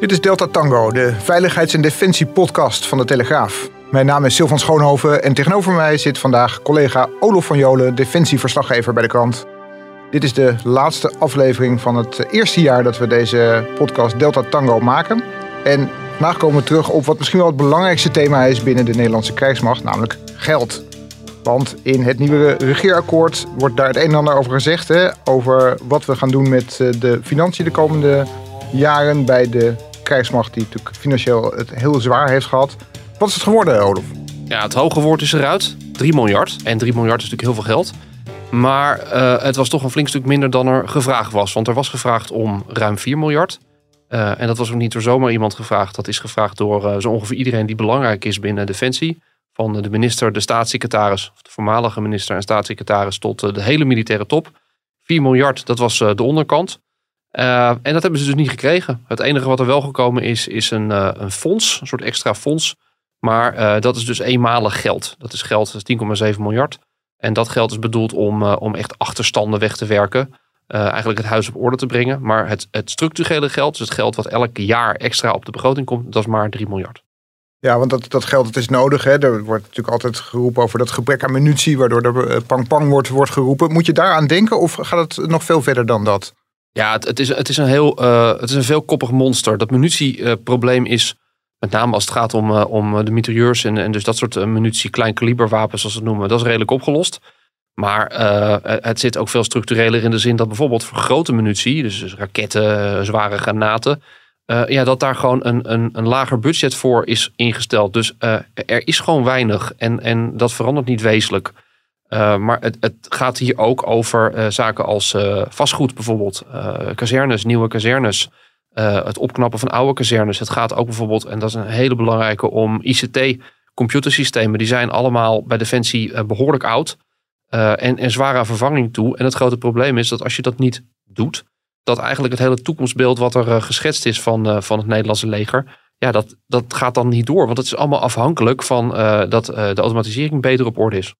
Dit is Delta Tango, de veiligheids- en defensie-podcast van de Telegraaf. Mijn naam is Sylvan Schoonhoven en tegenover mij zit vandaag collega Olof van Jolen, defensieverslaggever bij de krant. Dit is de laatste aflevering van het eerste jaar dat we deze podcast Delta Tango maken. En vandaag komen we terug op wat misschien wel het belangrijkste thema is binnen de Nederlandse krijgsmacht, namelijk geld. Want in het nieuwe regeerakkoord wordt daar het een en ander over gezegd. Hè, over wat we gaan doen met eh, de financiën de komende jaren bij de krijgsmacht, die natuurlijk financieel het heel zwaar heeft gehad. Wat is het geworden, Olaf? Ja, het hoge woord is eruit. 3 miljard. En 3 miljard is natuurlijk heel veel geld. Maar uh, het was toch een flink stuk minder dan er gevraagd was. Want er was gevraagd om ruim 4 miljard. Uh, en dat was ook niet door zomaar iemand gevraagd. Dat is gevraagd door uh, zo ongeveer iedereen die belangrijk is binnen Defensie. Van de minister, de staatssecretaris, of de voormalige minister en staatssecretaris tot de hele militaire top. 4 miljard, dat was de onderkant. Uh, en dat hebben ze dus niet gekregen. Het enige wat er wel gekomen is, is een, uh, een fonds, een soort extra fonds. Maar uh, dat is dus eenmalig geld. Dat is geld, 10,7 miljard. En dat geld is bedoeld om, om echt achterstanden weg te werken. eigenlijk het huis op orde te brengen. Maar het, het structurele geld, dus het geld wat elk jaar extra op de begroting komt, dat is maar 3 miljard. Ja, want dat, dat geld dat is nodig. Hè. Er wordt natuurlijk altijd geroepen over dat gebrek aan munitie, waardoor er pang-pang wordt, wordt geroepen. Moet je daaraan denken of gaat het nog veel verder dan dat? Ja, het, het, is, het, is een heel, uh, het is een veelkoppig monster. Dat munitieprobleem is, met name als het gaat om, uh, om de mitrailleurs en, en dus dat soort munitie, klein kaliberwapens zoals we het noemen, dat is redelijk opgelost. Maar het zit ook veel structureler in de zin dat bijvoorbeeld voor grote munitie, dus, dus raketten, zware granaten, ja, dat daar gewoon een, een, een lager budget voor is ingesteld. Dus er is gewoon weinig en, en dat verandert niet wezenlijk. Uh, maar het, het, gaat hier ook over uh, zaken als uh, vastgoed bijvoorbeeld. kazernes, nieuwe kazernes. het opknappen van oude kazernes. Het gaat ook bijvoorbeeld, en dat is een hele belangrijke, om ICT. Computersystemen, die zijn allemaal bij Defensie behoorlijk oud. en, en vervanging toe. En het grote probleem is dat als je dat niet doet, dat eigenlijk het hele toekomstbeeld wat er geschetst is van, van het Nederlandse leger, ja, dat, dat gaat dan niet door. Want het is allemaal afhankelijk van dat de automatisering beter op orde is.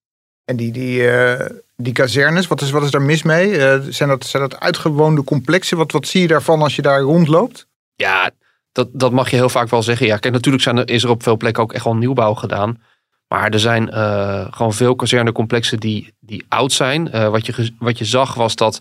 En die, die, uh, die kazernes, wat is, wat is daar mis mee? Uh, zijn, dat, zijn dat uitgewoonde complexen? Wat, wat zie je daarvan als je daar rondloopt? Ja, dat, dat mag je heel vaak wel zeggen. Ja, kijk, natuurlijk zijn er, is er op veel plekken ook echt wel nieuwbouw gedaan. Maar er zijn uh, gewoon veel kazernecomplexen die, die oud zijn. wat, je, wat je zag was dat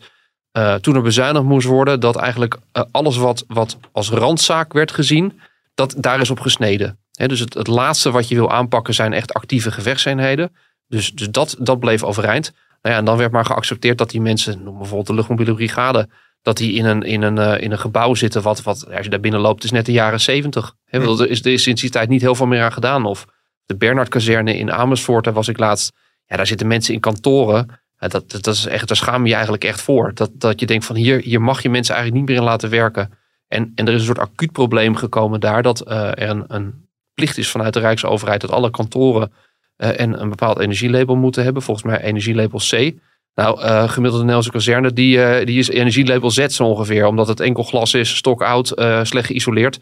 toen er bezuinigd moest worden, dat eigenlijk alles wat, wat als randzaak werd gezien, dat daar is op gesneden. Dus het, het laatste wat je wil aanpakken zijn echt actieve gevechtseenheden. Dus, dus dat, dat bleef overeind. Nou ja, en dan werd maar geaccepteerd dat die mensen, noem bijvoorbeeld de luchtmobiele brigade, dat die in een, in een, uh, in een gebouw zitten wat, wat, als je daar binnen loopt, is net de jaren zeventig. Er, is, er is sinds die tijd niet heel veel meer aan gedaan. Of de Bernhard-kazerne in Amersfoort, daar was ik laatst. Ja, daar zitten mensen in kantoren. Dat, dat, is echt, daar schaam je eigenlijk echt voor. Dat, dat je denkt van hier, hier mag je mensen eigenlijk niet meer in laten werken. En, en er is een soort acuut probleem gekomen daar dat uh, er een, een plicht is vanuit de Rijksoverheid dat alle kantoren uh, en een bepaald energielabel moeten hebben. Volgens mij energielabel C. Nou, uh, gemiddelde Nederlandse kazerne, die, uh, die is energielabel Z zo ongeveer. Omdat het enkel glas is, stokoud, slecht geïsoleerd.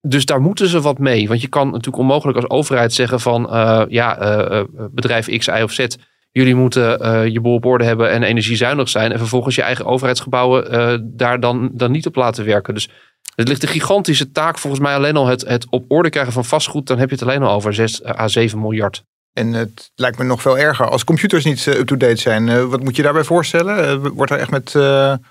Dus daar moeten ze wat mee. Want je kan natuurlijk onmogelijk als overheid zeggen van... ja, bedrijf X, Y of Z... Jullie moeten je boel op orde hebben en energiezuinig zijn. En vervolgens je eigen overheidsgebouwen daar dan, dan niet op laten werken. Dus het ligt een gigantische taak volgens mij alleen al het, het op orde krijgen van vastgoed. Dan heb je het alleen al over 6 à 7 miljard. En het lijkt me nog veel erger als computers niet uh, up-to-date zijn. Uh, wat moet je daarbij voorstellen? Uh, wordt er echt met,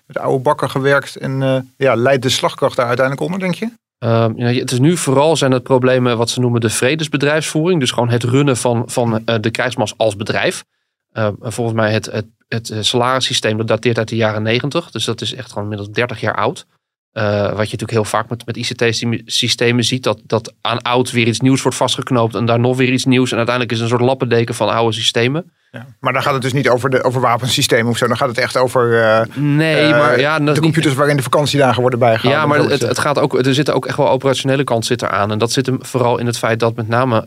met oude bakken gewerkt en ja, leidt de slagkracht daar uiteindelijk onder, denk je? Ehm, ja, het is nu vooral zijn het problemen wat ze noemen de vredesbedrijfsvoering. Dus gewoon het runnen van, van de krijgsmas als bedrijf. Ehm, volgens mij het, het, het salarissysteem dat dateert uit de jaren negentig. Dus dat is echt gewoon inmiddels 30 jaar oud. Uh, wat je natuurlijk heel vaak met, met ICT-systemen ziet, dat, dat aan oud weer iets nieuws wordt vastgeknoopt en daar nog weer iets nieuws. En uiteindelijk is het een soort lappendeken van oude systemen. Ja, maar dan gaat het dus niet over, de, over wapensystemen of zo. Dan gaat het echt over uh, nee, uh, maar, ja, de computers niet... waarin de vakantiedagen worden bijgehouden. Ja, maar het, het, gaat ook, er zit ook echt wel operationele kant zit eraan. En dat zit hem vooral in het feit dat met name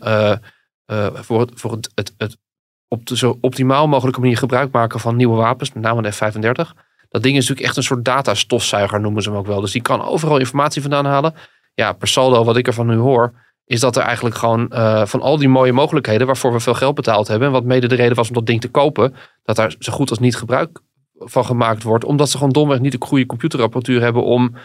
voor, het, voor het, het, het op de zo optimaal mogelijke manier gebruik maken van nieuwe wapens, met name de F-35 dat ding is natuurlijk echt een soort datastofzuiger, noemen ze hem ook wel. Dus die kan overal informatie vandaan halen. Ja, per saldo, wat ik ervan nu hoor, is dat er eigenlijk gewoon uh, van al die mooie mogelijkheden waarvoor we veel geld betaald hebben. En wat mede de reden was om dat ding te kopen, dat daar zo goed als niet gebruik van gemaakt wordt. Omdat ze gewoon domweg niet de goede computerapparatuur hebben om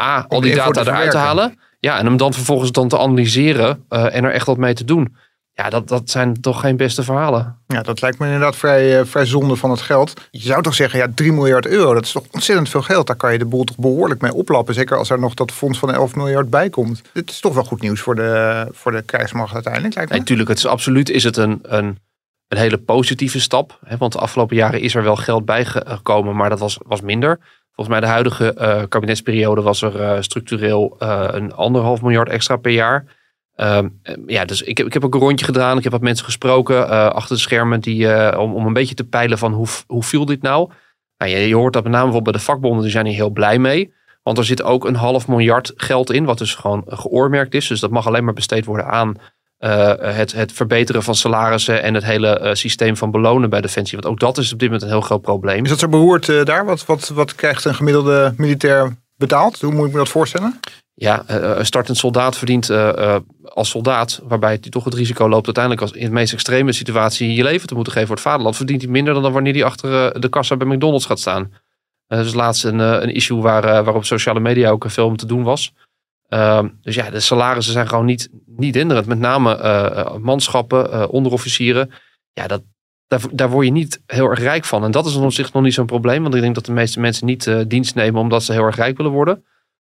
A, al die data eruit te halen. Ja, en hem dan vervolgens dan te analyseren en er echt wat mee te doen. Ja, dat, dat zijn toch geen beste verhalen. Ja, dat lijkt me inderdaad vrij, uh, vrij zonde van het geld. Je zou toch zeggen, ja, 3 miljard euro, dat is toch ontzettend veel geld. Daar kan je de boel toch behoorlijk mee oplappen. Zeker als er nog dat fonds van 11 miljard bij komt. Dit is toch wel goed nieuws voor de, voor de krijgsmacht uiteindelijk, lijkt me. Natuurlijk, het is absoluut is het een, een, een hele positieve stap. Hè, want de afgelopen jaren is er wel geld bijgekomen, maar dat was, was minder. Volgens mij de huidige uh, kabinetsperiode was er uh, structureel een anderhalf miljard extra per jaar. Ehm, ja, dus ik heb, ik heb ook een rondje gedaan. Ik heb wat mensen gesproken uh, achter de schermen die, uh, om, om een beetje te peilen van hoe, hoe viel dit nou? nou je, je, hoort dat met name bijvoorbeeld bij de vakbonden, die zijn hier heel blij mee. Want er zit ook een half miljard geld in, wat dus gewoon geoormerkt is. Dus dat mag alleen maar besteed worden aan het, het verbeteren van salarissen en het hele systeem van belonen bij Defensie. Want ook dat is op dit moment een heel groot probleem. Is dat zo behoord daar? Wat, wat, wat krijgt een gemiddelde militair betaald? Hoe moet ik me dat voorstellen? Ja, een startend soldaat verdient uh, als soldaat, waarbij hij toch het risico loopt uiteindelijk als in de meest extreme situatie je leven te moeten geven voor het vaderland, verdient hij minder dan wanneer hij achter de kassa bij McDonald's gaat staan. dat is laatst een, een issue waar, waar op sociale media ook veel om te doen was. Ehm, dus ja, de salarissen zijn gewoon niet, niet hinderend. Met name manschappen, onderofficieren. Ja, dat, daar, daar word je niet heel erg rijk van. En dat is op zich nog niet zo'n probleem. Want ik denk dat de meeste mensen niet dienst nemen omdat ze heel erg rijk willen worden.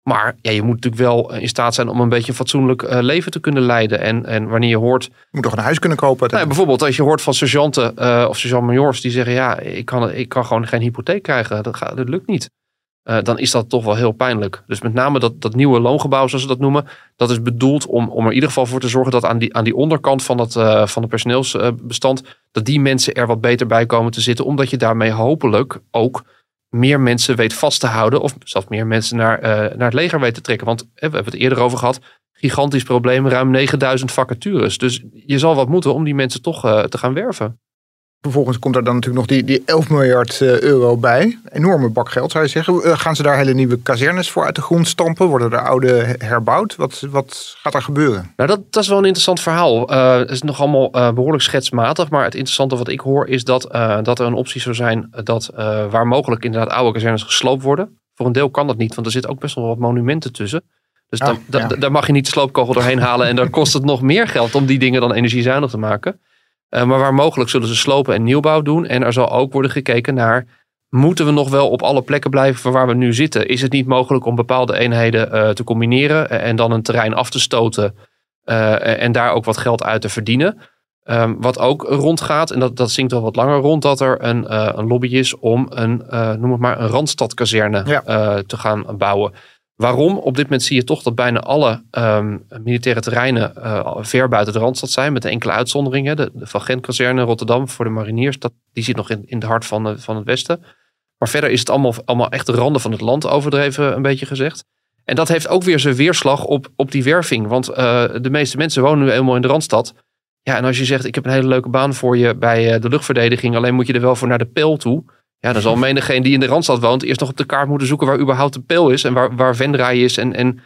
Maar ja, je moet natuurlijk wel in staat zijn om een beetje een fatsoenlijk uh, leven te kunnen leiden. En, en wanneer je hoort. Je moet toch een huis kunnen kopen? Nou, bijvoorbeeld als je hoort van sergeanten uh, of sergeant-majors die zeggen: Ja, ik kan, ik kan gewoon geen hypotheek krijgen. Dat, gaat, dat lukt niet. Uh, dan is dat toch wel heel pijnlijk. Dus met name dat, dat nieuwe loongebouw, zoals ze dat noemen, dat is bedoeld om, om er in ieder geval voor te zorgen dat aan die, aan die onderkant van het, van het personeelsbestand, dat die mensen er wat beter bij komen te zitten, omdat je daarmee hopelijk ook meer mensen weet vast te houden. Of zelfs meer mensen naar, uh, naar het leger weet te trekken. Want we hebben het eerder over gehad. Gigantisch probleem, ruim 9000 vacatures. Dus je zal wat moeten om die mensen toch te gaan werven. Vervolgens komt er dan natuurlijk nog die, die 11 miljard eh, euro bij. Enorme bak geld zou je zeggen. Eh, gaan ze daar hele nieuwe kazernes voor uit de grond stampen? Worden er oude herbouwd? Wat, wat gaat er gebeuren? Nou, dat, dat is wel een interessant verhaal. Uh, het is nog allemaal uh, behoorlijk schetsmatig. Maar het interessante wat ik hoor is dat, dat er een optie zou zijn... dat waar mogelijk inderdaad oude kazernes gesloopt worden. Voor een deel kan dat niet, want er zitten ook best wel wat monumenten tussen. Dus ah, dan, ja. daar mag je niet de sloopkogel doorheen halen. En dan kost het nog meer geld om die dingen dan energiezuinig te maken. Uh, maar waar mogelijk zullen ze slopen en nieuwbouw doen. En er zal ook worden gekeken naar, moeten we nog wel op alle plekken blijven waar we nu zitten? Is het niet mogelijk om bepaalde eenheden uh, te combineren en dan een terrein af te stoten uh, en daar ook wat geld uit te verdienen? Um, wat ook rondgaat, en dat, dat zinkt al wat langer rond, dat er een, een lobby is om een, noem het maar, een randstadkazerne ja. te gaan bouwen. Waarom? Op dit moment zie je toch dat bijna alle um, militaire terreinen uh, ver buiten de Randstad zijn, met enkele uitzonderingen. De, de Van Gent-kazerne Rotterdam voor de mariniers, dat, die zit nog in, in het hart van, uh, van het westen. Maar verder is het allemaal, allemaal echt de randen van het land overdreven, een beetje gezegd. En dat heeft ook weer zijn weerslag op, op die werving. Want uh, de meeste mensen wonen nu eenmaal in de Randstad. Ja, en als je zegt, ik heb een hele leuke baan voor je bij de luchtverdediging, alleen moet je er wel voor naar de pijl toe ja, dan zal menigeen die in de Randstad woont eerst nog op de kaart moeten zoeken waar überhaupt de pijl is en waar, waar Vendraai is. En, en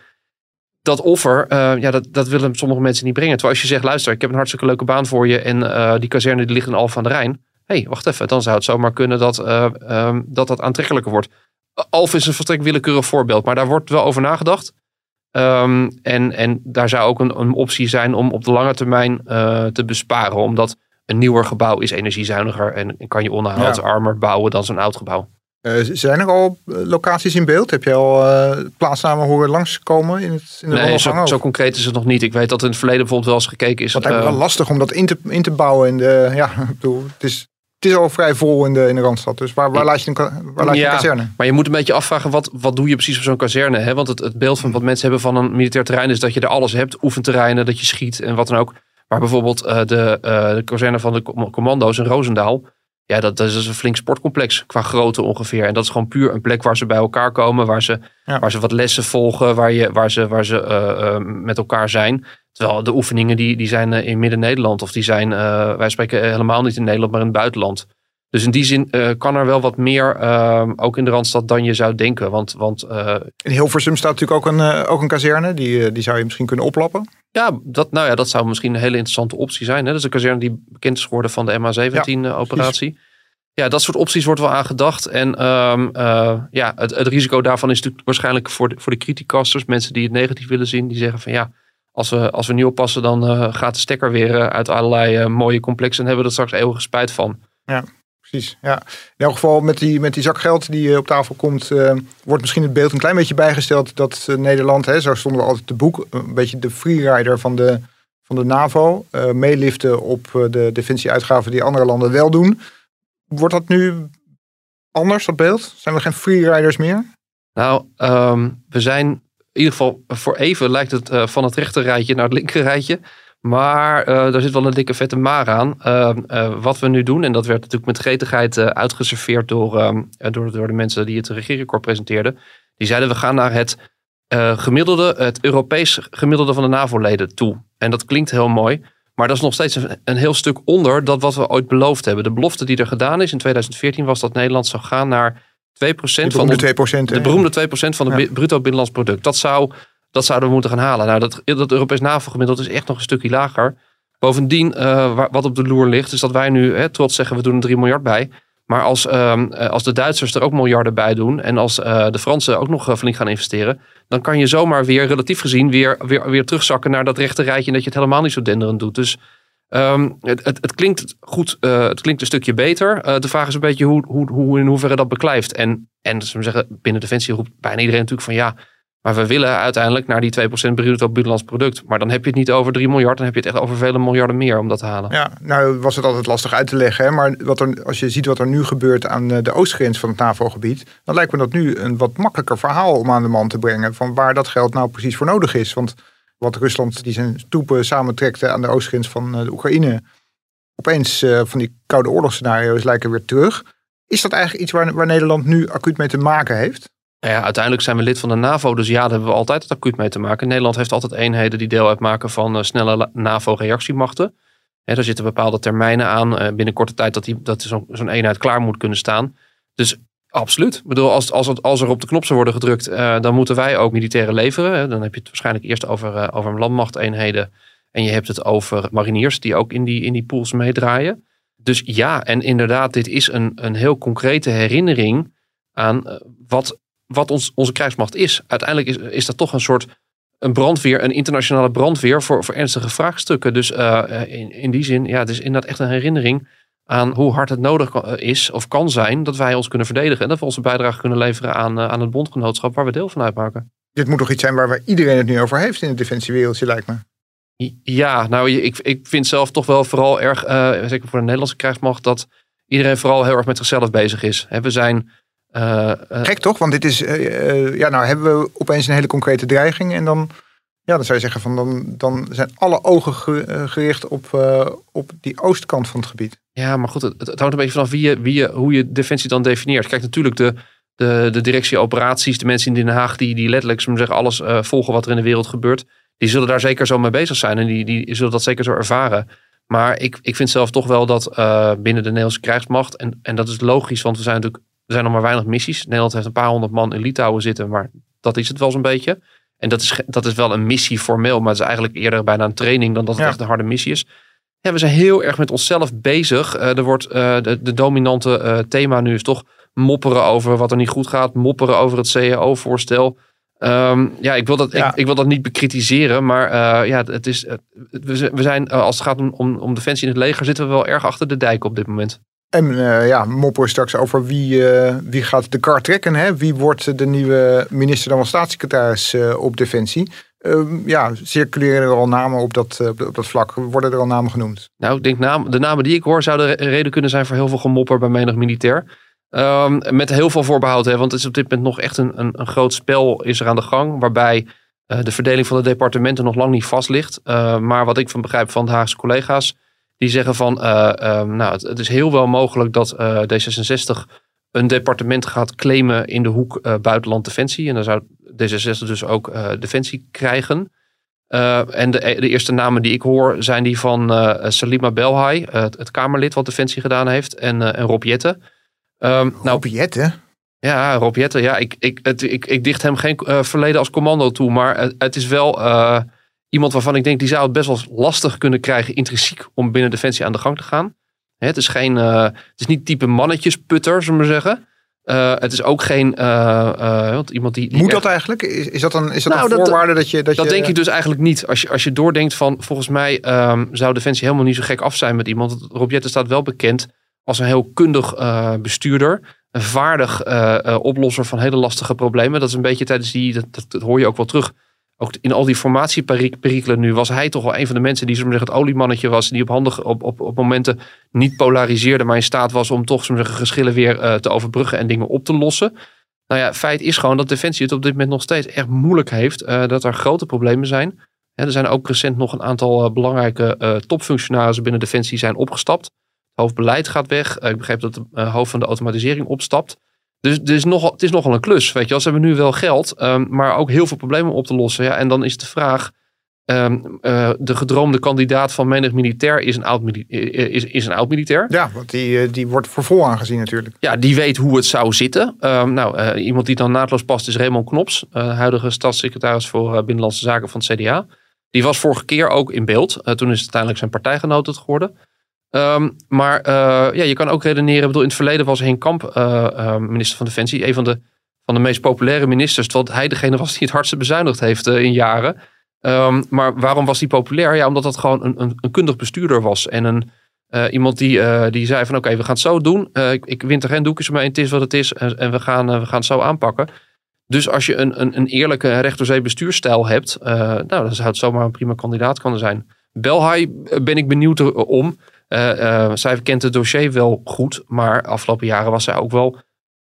dat offer, uh, ja, dat, dat willen sommige mensen niet brengen. Terwijl als je zegt, luister, ik heb een hartstikke leuke baan voor je en uh, die kazerne die ligt in Alphen aan de Rijn. Hé, hey, wacht even, dan zou het zomaar kunnen dat uh, um, dat, dat aantrekkelijker wordt. Alphen is een vertrek willekeurig voorbeeld, maar daar wordt wel over nagedacht. Um, en, en daar zou ook een, een optie zijn om op de lange termijn te besparen. Omdat een nieuwer gebouw is energiezuiniger en kan je onderhoudsarmer ja. bouwen dan zo'n oud gebouw. Uh, zijn er al eh, locaties in beeld? Heb je al uh, plaatsnamen horen langskomen in, het, in de Nee, zo, zo, concreet is het nog niet. Ik weet dat in het verleden bijvoorbeeld wel eens gekeken is. Het is wel lastig om dat in te, in te bouwen. In de, ja, ik bedoel, het is, het is al vrij vol in de, in de Randstad. Dus waar, waar laat je een, waar laat je kazerne? Maar je moet een beetje afvragen, wat, wat doe je precies op zo'n kazerne? Hè? Want het, het beeld van wat mensen hebben van een militair terrein is dat je er alles hebt. Oefenterreinen, dat je schiet en wat dan ook. Maar bijvoorbeeld uh, de, uh, de kazerne van de commando's in Roosendaal. Ja, dat, dat, is een flink sportcomplex qua grootte ongeveer. En dat is gewoon puur een plek waar ze bij elkaar komen. Waar ze, ja. waar ze wat lessen volgen. Waar, je, waar ze, waar ze uh, met elkaar zijn. Terwijl de oefeningen die, die zijn in Midden-Nederland. Of die zijn, wij spreken helemaal niet in Nederland, maar in het buitenland. Dus in die zin uh, kan er wel wat meer, uh, ook in de Randstad, dan je zou denken. Want, want, uh, in Hilversum staat natuurlijk ook een, ook een kazerne. Die, die zou je misschien kunnen oplappen. Ja dat, nou ja, dat zou misschien een hele interessante optie zijn. Hè? Dat is een kazerne die bekend is geworden van de MH17-operatie. Ja, dat soort opties wordt wel aangedacht. En um, uh, ja, het, het, risico daarvan is natuurlijk waarschijnlijk voor de, voor de criticasters, mensen die het negatief willen zien, die zeggen van ja, als we, als we niet oppassen, dan gaat de stekker weer uit allerlei mooie complexen en hebben we er straks eeuwige spijt van. Ja, precies. Ja. In elk geval met die, met die zak geld die op tafel komt, wordt misschien het beeld een klein beetje bijgesteld dat Nederland, hè, zo stonden we altijd te boek, een beetje de freerider van de, van de NAVO, meeliften op de defensieuitgaven die andere landen wel doen. Wordt dat nu anders, dat beeld? Zijn we geen freeriders meer? Nou, ehm, we zijn in ieder geval voor even lijkt het uh, van het rechter rijtje naar het linker rijtje. Maar uh, daar zit wel een dikke vette maar aan. Uh, wat we nu doen, en dat werd natuurlijk met gretigheid uitgeserveerd door, ehm, door, door de mensen die het regeerakkoord presenteerden. Die zeiden we gaan naar het gemiddelde, het Europees gemiddelde van de NAVO-leden toe. En dat klinkt heel mooi. Maar dat is nog steeds een, een, heel stuk onder dat wat we ooit beloofd hebben. De belofte die er gedaan is in 2014 was dat Nederland zou gaan naar 2% van de, 2%, de beroemde 2% van het bruto binnenlands product. Dat, zou, dat zouden we moeten gaan halen. Nou, dat, dat Europees NAVO-gemiddelde is echt nog een stukje lager. Bovendien, uh, wat op de loer ligt, is dat wij nu hè, trots zeggen we doen er 3 miljard bij. Maar als, uh, als de Duitsers er ook miljarden bij doen en als uh, de Fransen ook nog flink gaan investeren, dan kan je zomaar weer relatief gezien weer, weer, weer terugzakken naar dat rechte rijtje en dat je het helemaal niet zo denderend doet. Dus um, het, het, het, klinkt goed, het klinkt een stukje beter. de vraag is een beetje hoe, hoe, hoe in hoeverre dat beklijft. En, en zeggen, binnen Defensie roept bijna iedereen natuurlijk van ja, maar we willen uiteindelijk naar die 2% bruto binnenlands product. Maar dan heb je het niet over 3 miljard, dan heb je het echt over vele miljarden meer om dat te halen. Ja, nou was het altijd lastig uit te leggen. Hè? Maar wat er, als je ziet wat er nu gebeurt aan eh, de oostgrens van het NAVO-gebied, dan lijkt me dat nu een wat makkelijker verhaal om aan de man te brengen. Van waar dat geld nou precies voor nodig is. Want wat Rusland die zijn stoepen samentrekte aan de oostgrens van eh, de Oekraïne, opeens uh, van die koude oorlogsscenario's lijken weer terug. Is dat eigenlijk iets waar, waar Nederland nu acuut mee te maken heeft? Nou ja, uiteindelijk zijn we lid van de NAVO, dus ja, daar hebben we altijd het acuut mee te maken. Nederland heeft altijd eenheden die deel uitmaken van uh, snelle NAVO-reactiemachten. Er zitten bepaalde termijnen aan uh, binnen korte tijd dat, die, dat zo'n zo eenheid klaar moet kunnen staan. Dus absoluut. Ik bedoel, als, als, als er op de knop zou worden gedrukt, uh, dan moeten wij ook militairen leveren. Dan heb je het waarschijnlijk eerst over, over landmachteenheden. En je hebt het over mariniers die ook in die, in die pools meedraaien. Dus ja, en inderdaad, dit is een, een heel concrete herinnering aan wat wat ons, onze krijgsmacht is. Uiteindelijk is, is dat toch een soort een brandweer, een internationale brandweer voor, voor ernstige vraagstukken. Dus uh, in, in die zin, ja, het is inderdaad echt een herinnering aan hoe hard het nodig is of kan zijn dat wij ons kunnen verdedigen. En dat we onze bijdrage kunnen leveren aan, aan het bondgenootschap waar we deel van uitmaken. Dit moet toch iets zijn waar iedereen het nu over heeft in het defensiewereldje, lijkt me. Ja, nou, ik, ik vind zelf toch wel vooral erg, uh, zeker voor de Nederlandse krijgsmacht, dat iedereen vooral heel erg met zichzelf bezig is. We zijn Gek toch? Want dit is, uh, ja, nou hebben we opeens een hele concrete dreiging. En dan, ja, dan zou je zeggen van dan, dan zijn alle ogen gericht op, op die oostkant van het gebied. Ja, maar goed, het, het hangt een beetje vanaf wie je, wie je, hoe je defensie dan definieert. Kijk, natuurlijk de, de, de directie operaties, de mensen in Den Haag die, die letterlijk zeggen, alles volgen wat er in de wereld gebeurt. Die zullen daar zeker zo mee bezig zijn en die, die zullen dat zeker zo ervaren. Maar ik, ik vind zelf toch wel dat binnen de Nederlandse krijgsmacht, en, en dat is logisch, want we zijn natuurlijk er zijn nog maar weinig missies. Nederland heeft een paar honderd man in Litouwen zitten, maar dat is het wel zo'n beetje. En dat is, dat is wel een missie formeel, maar het is eigenlijk eerder bijna een training dan dat het echt een harde missie is. Ja, we zijn heel erg met onszelf bezig. Uh, er wordt uh, de, de, dominante uh, thema nu is toch mopperen over wat er niet goed gaat, mopperen over het CAO-voorstel. Um, ehm, ja, ik wil, dat, Ik, ik, wil dat niet bekritiseren, maar ja, het is, we, zijn, als het gaat om, om, om defensie in het leger, zitten we wel erg achter de dijk op dit moment. En uh, ja, moppen straks over wie, uh, wie gaat de kar trekken. Hè? Wie wordt de nieuwe minister dan staatssecretaris uh, op Defensie? Ehm, ja, circuleren er al namen op dat, op dat vlak? Worden er al namen genoemd? Nou, ik denk de namen die ik hoor zouden reden kunnen zijn voor heel veel gemopper bij menig militair. Um, met heel veel voorbehoud, hè, want het is op dit moment nog echt een, een, een groot spel is er aan de gang. Waarbij de verdeling van de departementen nog lang niet vast ligt. maar wat ik van begrijp van de Haagse collega's die zeggen van, uh, nou, het, is heel wel mogelijk dat uh, D66 een departement gaat claimen in de hoek uh, buitenland defensie. En dan zou D66 dus ook defensie krijgen. en de, de, eerste namen die ik hoor zijn die van Salima Belhai, het, het, Kamerlid wat defensie gedaan heeft, en, en Rob Jette. Um, Rob Jette? Ja, Rob Jette. Ja, ik, ik, het, ik, ik dicht hem geen verleden als commando toe, maar het, het is wel iemand waarvan ik denk, die zou het best wel lastig kunnen krijgen, intrinsiek, om binnen Defensie aan de gang te gaan. Het is, geen, uh, het is niet type mannetjesputter, zullen we zeggen. Uh, het is ook geen uh, iemand die, die Moet dat eigenlijk? Is, is dat een, is dat nou, een voorwaarde dat, je... Dat, dat denk ik dus eigenlijk niet. Als je, als je doordenkt van... Volgens mij um, zou Defensie helemaal niet zo gek af zijn met iemand. Rob Jetten staat wel bekend als een heel kundig bestuurder. Een vaardig oplosser van hele lastige problemen. Dat is een beetje tijdens die... Dat, dat hoor je ook wel terug ook in al die formatieperikelen nu was hij toch wel een van de mensen die zeggen, het oliemannetje was. Die op, handig, op, op, op momenten niet polariseerde, maar in staat was om toch zeggen, geschillen weer uh, te overbruggen en dingen op te lossen. Nou ja, feit is gewoon dat Defensie het op dit moment nog steeds echt moeilijk heeft. Uh, dat er grote problemen zijn. er zijn ook recent nog een aantal uh, belangrijke topfunctionarissen binnen Defensie zijn opgestapt. Het hoofdbeleid gaat weg. ik begreep dat de hoofd van de automatisering opstapt. Dus, dus nogal, het is nogal een klus. Weet je, als hebben we nu wel geld, um, maar ook heel veel problemen op te lossen. Ja, en dan is de vraag: um, uh, de gedroomde kandidaat van menig militair is een oud, is, is een oud militair. Ja, want die, eh, die wordt voor vol aangezien natuurlijk. Ja, die weet hoe het zou zitten. Um, nou, uh, iemand die dan naadloos past is Raymond Knops, uh, huidige staatssecretaris voor Binnenlandse Zaken van het CDA. Die was vorige keer ook in beeld. toen is het uiteindelijk zijn partijgenoot het geworden. Um, maar uh, ja, je kan ook redeneren. Ik bedoel, in het verleden was Henk Kamp uh, uh, minister van Defensie. Een van de, van de meest populaire ministers. Terwijl hij degene was die het hardste bezuinigd heeft in jaren. Um, maar waarom was hij populair? Ja, omdat dat gewoon een, een, een kundig bestuurder was. En een, iemand die, die zei van oké, we gaan het zo doen. ik, ik wint er geen doekjes mee. Het is wat het is. En, en we, gaan, we gaan het zo aanpakken. Dus als je een, een, een eerlijke rechterzee bestuurstijl hebt. nou, dan zou het zomaar een prima kandidaat kunnen zijn. Belhai ben ik benieuwd om. Uh, zij kent het dossier wel goed, maar afgelopen jaren was zij ook wel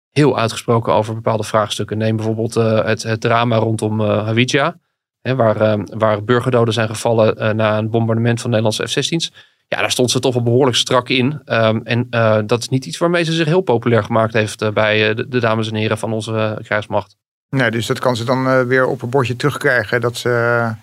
heel uitgesproken over bepaalde vraagstukken. Neem bijvoorbeeld uh, het, het, drama rondom Hawija, hè, waar, waar burgerdoden zijn gevallen na een bombardement van Nederlandse F-16's. Ja, daar stond ze toch wel behoorlijk strak in. Um, en dat is niet iets waarmee ze zich heel populair gemaakt heeft bij de, dames en heren van onze krijgsmacht. Nee, dus dat kan ze dan uh, weer op een bordje terugkrijgen. Dat ze,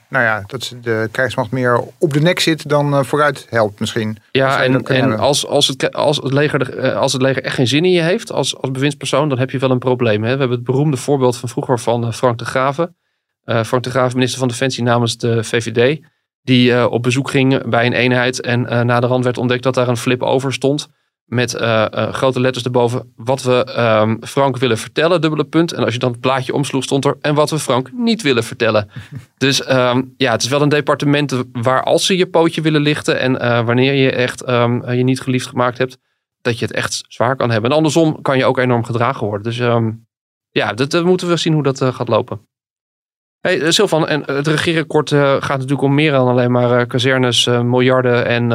nou ja, dat ze de krijgsmacht meer op de nek zit dan uh, vooruit helpt misschien. Ja, en, en als, als, het, als, het leger, als het leger echt geen zin in je heeft als, als bewindspersoon, dan heb je wel een probleem. Hè? We hebben het beroemde voorbeeld van vroeger van Frank de Graven. Frank de Graven, minister van Defensie namens de VVD. Die op bezoek ging bij een eenheid en na de rand werd ontdekt dat daar een flip over stond met uh, uh, grote letters erboven wat we um, Frank willen vertellen, dubbele punt. En als je dan het plaatje omsloeg, stond er en wat we Frank niet willen vertellen. dus um, ja, het is wel een departement waar als ze je pootje willen lichten en uh, wanneer je echt um, je niet geliefd gemaakt hebt, dat je het echt zwaar kan hebben. En andersom kan je ook enorm gedragen worden. Dus ja, dat moeten we zien hoe dat gaat lopen. Hey, Silvan, en het regeerakkoord gaat natuurlijk om meer dan alleen maar kazernes, miljarden en,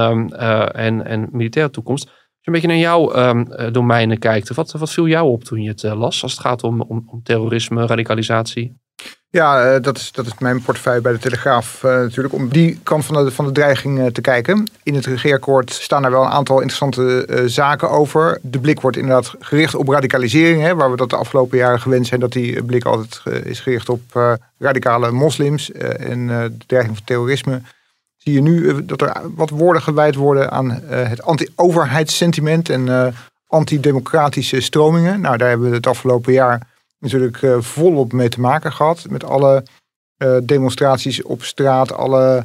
en, en militaire toekomst je een beetje naar jouw um, domeinen kijkt, wat, wat viel jou op toen je het uh, las als het gaat om, om, om terrorisme, radicalisatie? Ja, uh, dat, is, dat is mijn portefeuille bij de Telegraaf natuurlijk, om die kant van de, van de dreiging te kijken. In het regeerakkoord staan er wel een aantal interessante zaken over. De blik wordt inderdaad gericht op radicalisering, hè, waar we dat de afgelopen jaren gewend zijn dat die blik altijd is gericht op radicale moslims en de dreiging van terrorisme zie je nu eh, dat er wat woorden gewijd worden aan eh, het anti-overheidssentiment en uh, antidemocratische stromingen. Nou, daar hebben we het afgelopen jaar natuurlijk volop mee te maken gehad. Met alle demonstraties op straat, alle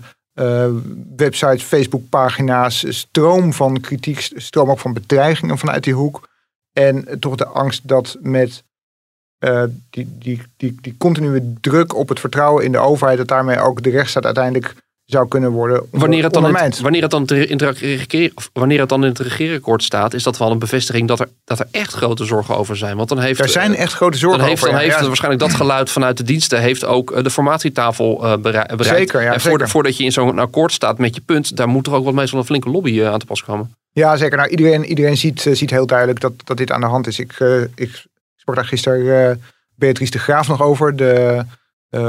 websites, Facebookpagina's, stroom van kritiek, stroom ook van bedreigingen vanuit die hoek. En toch de angst dat met die, die, die, die continue druk op het vertrouwen in de overheid, dat daarmee ook de rechtsstaat uiteindelijk zou kunnen worden wanneer het dan wanneer het dan in het, wanneer het dan in het regeerakkoord staat, is dat wel een bevestiging dat er, dat er echt grote zorgen over zijn. Want dan heeft, er zijn echt grote zorgen dan heeft, over. Dan heeft waarschijnlijk dat geluid vanuit de diensten heeft ook eh, de formatietafel uh, bereikt. Zeker, ja, en zeker. voordat je in zo'n akkoord staat met je punt, daar moet er ook wat meestal een flinke lobby uh, aan te pas komen. Ja, zeker. Nou, iedereen, iedereen ziet, ziet heel duidelijk dat, dat dit aan de hand is. Ik, ik sprak daar gisteren Beatrice de Graaf nog over, de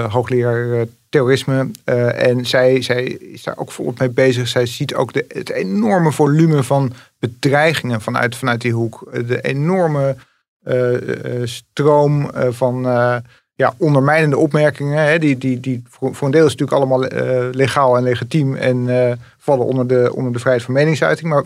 hoogleraar terrorisme. Uh, en zij, zij is daar ook volop mee bezig. Zij ziet ook de, het enorme volume van bedreigingen vanuit, vanuit die hoek. De enorme uh, stroom van ja, ondermijnende opmerkingen. Hè, die, die, die voor, een deel is natuurlijk allemaal legaal en legitiem en vallen onder de, onder de vrijheid van meningsuiting. Maar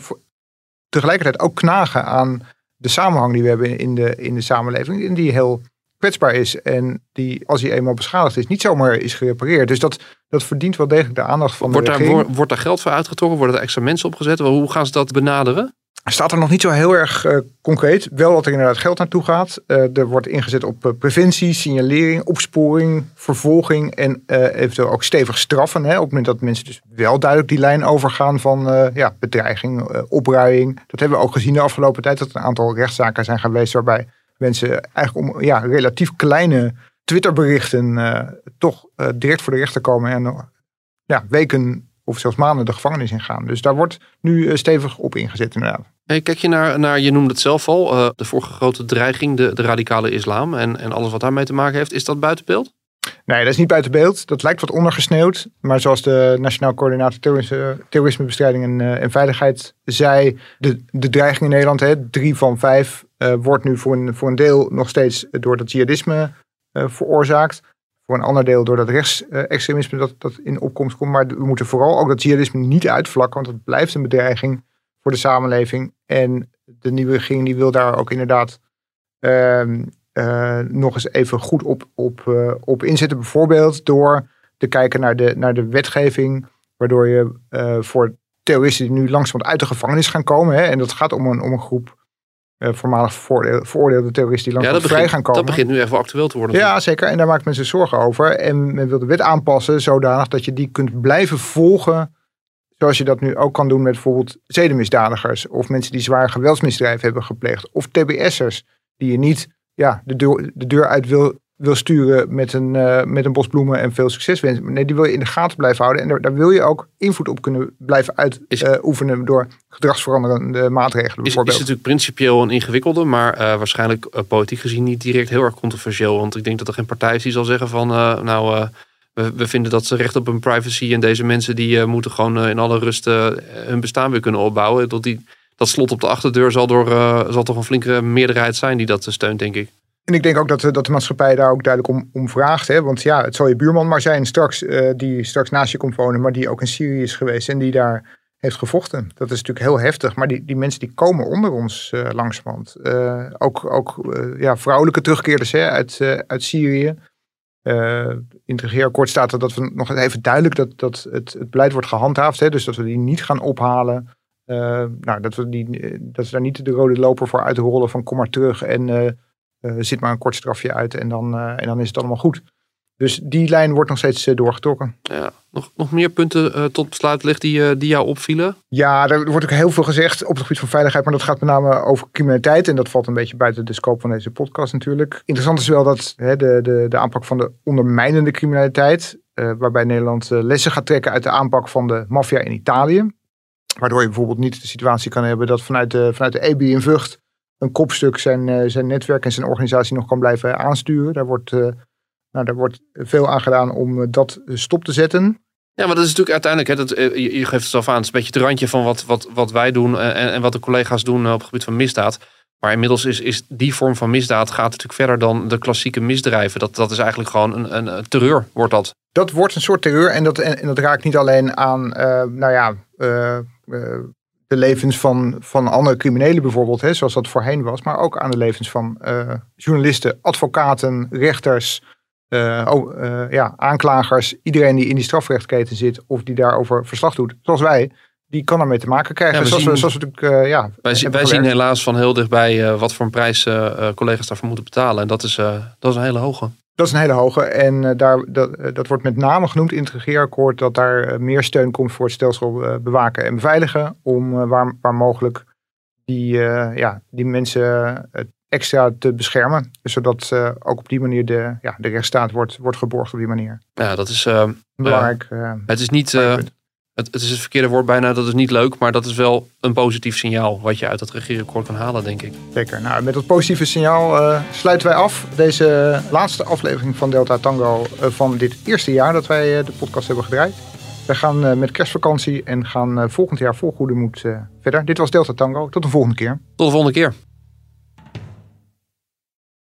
tegelijkertijd ook knagen aan de samenhang die we hebben in de, in de samenleving. En die heel kwetsbaar is en die, als hij eenmaal beschadigd is, niet zomaar is gerepareerd. Dus dat, dat verdient wel degelijk de aandacht van wordt de daar, Wordt daar geld voor uitgetrokken? Worden er extra mensen opgezet? Hoe gaan ze dat benaderen? staat er nog niet zo heel erg uh, concreet. Wel dat er inderdaad geld naartoe gaat. Uh, er wordt ingezet op uh, preventie, signalering, opsporing, vervolging en eventueel ook stevig straffen. Hè, op het moment dat mensen dus wel duidelijk die lijn overgaan van ja, bedreiging, opruiing. Dat hebben we ook gezien de afgelopen tijd. Dat er een aantal rechtszaken zijn geweest waarbij mensen eigenlijk om ja, relatief kleine Twitterberichten toch direct voor de rechter komen en ja, weken of zelfs maanden de gevangenis ingaan. Dus daar wordt nu stevig op ingezet inderdaad. Hey, kijk je naar, naar, je noemde het zelf al, uh, de vorige grote dreiging, de, de radicale islam en, en alles wat daarmee te maken heeft. Is dat buiten beeld? Nee, dat is niet buiten beeld. Dat lijkt wat ondergesneeuwd. Maar zoals de Nationaal Coördinator Terrorisme, Terrorismebestrijding en, uh, en, Veiligheid zei, de, de dreiging in Nederland, hè, drie van vijf, uh, wordt nu voor een, voor een deel nog steeds door dat jihadisme veroorzaakt. Voor een ander deel door dat rechtsextremisme dat, dat in opkomst komt. Maar we moeten vooral ook dat jihadisme niet uitvlakken, want het blijft een bedreiging voor de samenleving. En de nieuwe regering die wil daar ook inderdaad ehm, eh, nog eens even goed op, op, op inzetten. Bijvoorbeeld door te kijken naar de, naar de wetgeving, waardoor je voor terroristen die nu langzaam uit de gevangenis gaan komen. Hè, en dat gaat om een, om een groep voormalig veroordeelde terroristen die langzaam vrij gaan komen. Dat begint nu even actueel te worden. Ja, zeker. En daar maakt men zich zorgen over. En men wil de wet aanpassen zodanig dat je die kunt blijven volgen Zoals je dat nu ook kan doen met bijvoorbeeld zedenmisdadigers. Of mensen die zwaar geweldsmisdrijven hebben gepleegd. Of TBS'ers die je niet ja, de, deur, de deur uit wil, wil sturen met een, uh, met een bos bloemen en veel succes wensen. Nee, die wil je in de gaten blijven houden. En daar, daar wil je ook invloed op kunnen blijven uitoefenen uh, door gedragsveranderende maatregelen. Is, is natuurlijk principieel een ingewikkelde, maar uh, waarschijnlijk politiek gezien niet direct heel erg controversieel. Want ik denk dat er geen partij is die zal zeggen van nou we, we, vinden dat ze recht op hun privacy en deze mensen die moeten gewoon in alle rust hun bestaan weer kunnen opbouwen. Dat, die, dat slot op de achterdeur zal, door, zal toch een flinke meerderheid zijn die dat steunt, denk ik. En ik denk ook dat, dat de maatschappij daar ook duidelijk om, om vraagt. Hè? Want ja, het zal je buurman maar zijn straks, die straks naast je komt wonen, maar die ook in Syrië is geweest en die daar heeft gevochten. Dat is natuurlijk heel heftig. Maar die, die mensen die komen onder ons uh, langzamerhand. ook ook ja, vrouwelijke terugkeerders hè, uit, uit Syrië. In het regeerakkoord staat dat we nog even duidelijk dat, dat het, het beleid wordt gehandhaafd. Hè, dus dat we die niet gaan ophalen. Nou, dat, we die, dat ze daar niet de rode loper voor uitrollen van kom maar terug en zit maar een kort strafje uit en dan, en dan is het allemaal goed. Dus die lijn wordt nog steeds eh, doorgetrokken. Ja, nog, nog meer punten uh, tot besluit ligt die, uh, die jou opvielen? Ja, er wordt ook heel veel gezegd op het gebied van veiligheid. Maar dat gaat met name over criminaliteit. En dat valt een beetje buiten de scope van deze podcast natuurlijk. Interessant is wel dat hè, de, de, de aanpak van de ondermijnende criminaliteit. waarbij Nederland lessen gaat trekken uit de aanpak van de maffia in Italië. Waardoor je bijvoorbeeld niet de situatie kan hebben dat vanuit de, vanuit de EBI in Vught een kopstuk zijn, zijn netwerk en zijn organisatie nog kan blijven aansturen. Daar wordt nou, daar wordt veel aan gedaan om eh, dat stop te zetten. Ja, maar dat is natuurlijk uiteindelijk, hè, dat, eh, je, je geeft het zelf aan, het is een beetje het randje van wat, wat, wat wij doen en, en wat de collega's doen op het gebied van misdaad. Maar inmiddels is, is die vorm van misdaad gaat natuurlijk verder dan de klassieke misdrijven. Dat, dat is eigenlijk gewoon een, een, terreur, wordt dat. Dat wordt een soort terreur en dat, en, dat raakt niet alleen aan, uh, nou ja, uh, uh, de levens van, van andere criminelen bijvoorbeeld, hè, zoals dat voorheen was. Maar ook aan de levens van journalisten, advocaten, rechters, uh, oh, uh, ja, aanklagers, iedereen die in die strafrechtketen zit of die daarover verslag doet, zoals wij, die kan ermee te maken krijgen. Ja, zoals, zien, we, zoals we natuurlijk, ja, wij, zien, wij zien helaas van heel dichtbij wat voor een prijs collega's daarvoor moeten betalen. En dat is, dat is een hele hoge. Dat is een hele hoge. En daar, dat, dat wordt met name genoemd in het regeerakkoord dat daar meer steun komt voor het stelsel bewaken en beveiligen. Om waar, waar mogelijk die, ja, die mensen extra te beschermen. Zodat uh, ook op die manier de, ja, de rechtsstaat wordt, wordt geborgd op die manier. Ja, dat is belangrijk. Het is niet. Het, het, is het verkeerde woord bijna, dat is niet leuk, maar dat is wel een positief signaal wat je uit dat regeerakkoord kan halen, denk ik. Zeker. Nou, met dat positieve signaal sluiten wij af deze laatste aflevering van Delta Tango van dit eerste jaar dat wij de podcast hebben gedraaid. We gaan met kerstvakantie en gaan volgend jaar vol goede moed verder. Dit was Delta Tango. Tot de volgende keer. Tot de volgende keer.